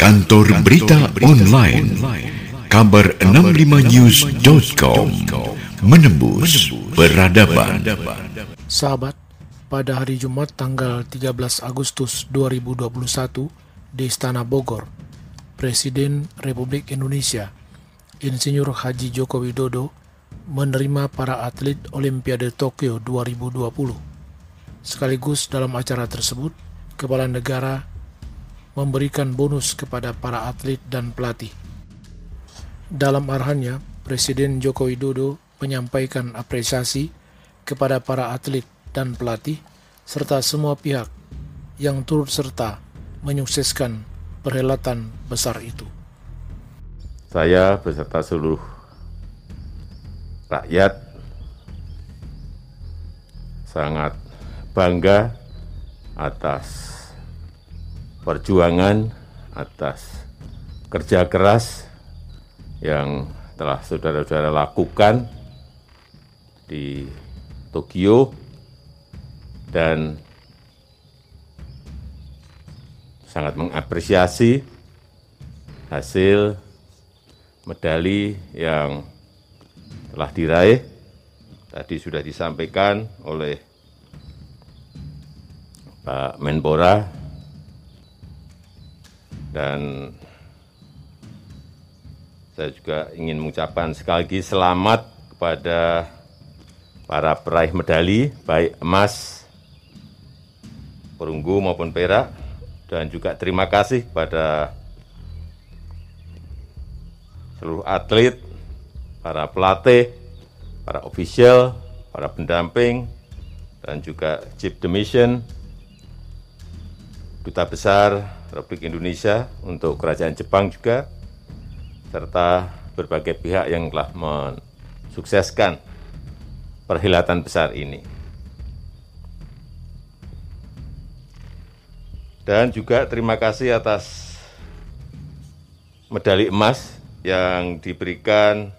Kantor Berita Online Kabar 65news.com Menembus Peradaban. Sahabat, pada hari Jumat tanggal 13 Agustus 2021 di Istana Bogor, Presiden Republik Indonesia Insinyur Haji Joko Widodo menerima para atlet Olimpiade Tokyo 2020. Sekaligus dalam acara tersebut, Kepala Negara memberikan bonus kepada para atlet dan pelatih. Dalam arahannya, Presiden Joko Widodo menyampaikan apresiasi kepada para atlet dan pelatih serta semua pihak yang turut serta menyukseskan perhelatan besar itu. Saya beserta seluruh rakyat sangat bangga atas perjuangan atas kerja keras yang telah saudara-saudara lakukan di Tokyo dan sangat mengapresiasi hasil medali yang telah diraih. Tadi sudah disampaikan oleh Pak Menpora dan saya juga ingin mengucapkan sekali lagi selamat kepada para peraih medali, baik emas, perunggu maupun perak, dan juga terima kasih kepada seluruh atlet, para pelatih, para ofisial, para pendamping, dan juga Chief Demission, Duta Besar Republik Indonesia, untuk Kerajaan Jepang juga, serta berbagai pihak yang telah mensukseskan perhelatan besar ini. Dan juga terima kasih atas medali emas yang diberikan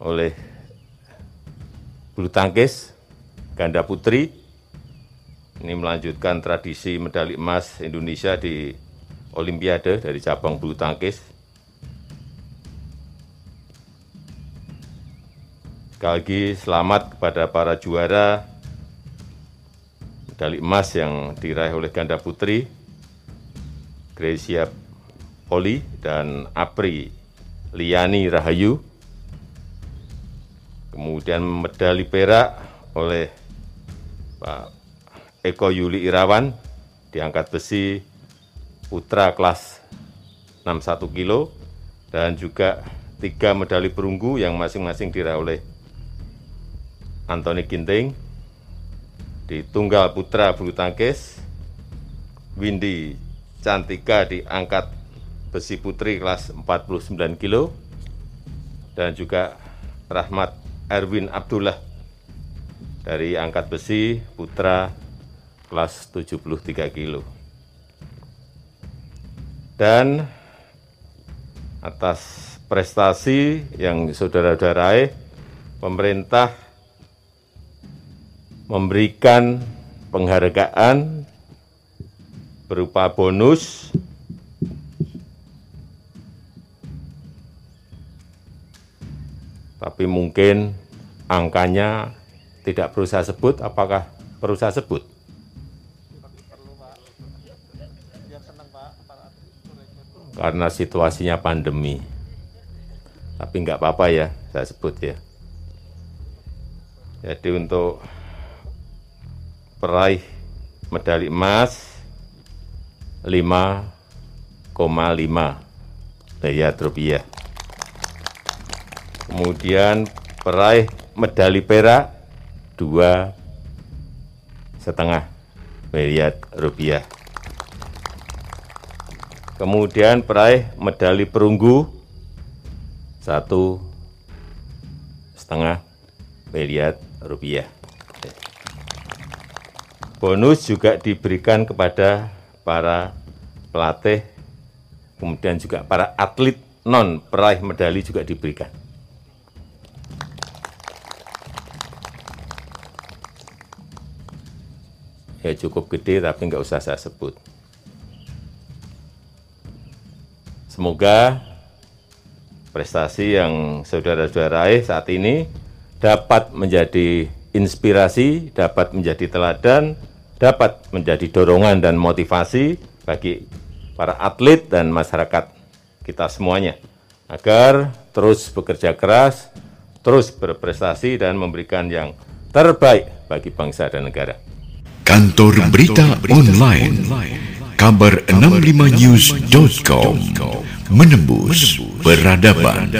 oleh bulu tangkis ganda putri ini melanjutkan tradisi medali emas Indonesia di Olimpiade dari cabang bulu tangkis. Sekali lagi selamat kepada para juara medali emas yang diraih oleh ganda putri, Gracia Poli dan Apri Liani Rahayu. Kemudian medali perak oleh Pak Eko Yuli Irawan di angkat besi putra kelas 61 kilo dan juga tiga medali perunggu yang masing-masing diraih oleh Antoni Ginting di tunggal putra bulu tangkis, Windy Cantika di angkat besi putri kelas 49 kilo, dan juga Rahmat Erwin Abdullah dari angkat besi putra kelas 73 kilo. Dan atas prestasi yang saudara-saudara pemerintah memberikan penghargaan berupa bonus tapi mungkin angkanya tidak perlu saya sebut, apakah perlu saya sebut? Karena situasinya pandemi. Tapi nggak apa-apa ya, saya sebut ya. Jadi untuk peraih medali emas 5,5 miliar rupiah. Kemudian peraih medali perak dua setengah miliar rupiah. Kemudian peraih medali perunggu satu setengah miliar rupiah. Bonus juga diberikan kepada para pelatih, kemudian juga para atlet non peraih medali juga diberikan. Ya cukup gede tapi nggak usah saya sebut. Semoga prestasi yang saudara-saudara raih saat ini dapat menjadi inspirasi, dapat menjadi teladan, dapat menjadi dorongan dan motivasi bagi para atlet dan masyarakat kita semuanya. Agar terus bekerja keras, terus berprestasi dan memberikan yang terbaik bagi bangsa dan negara. Kantor Berita Online. Kabar65news.com menembus peradaban.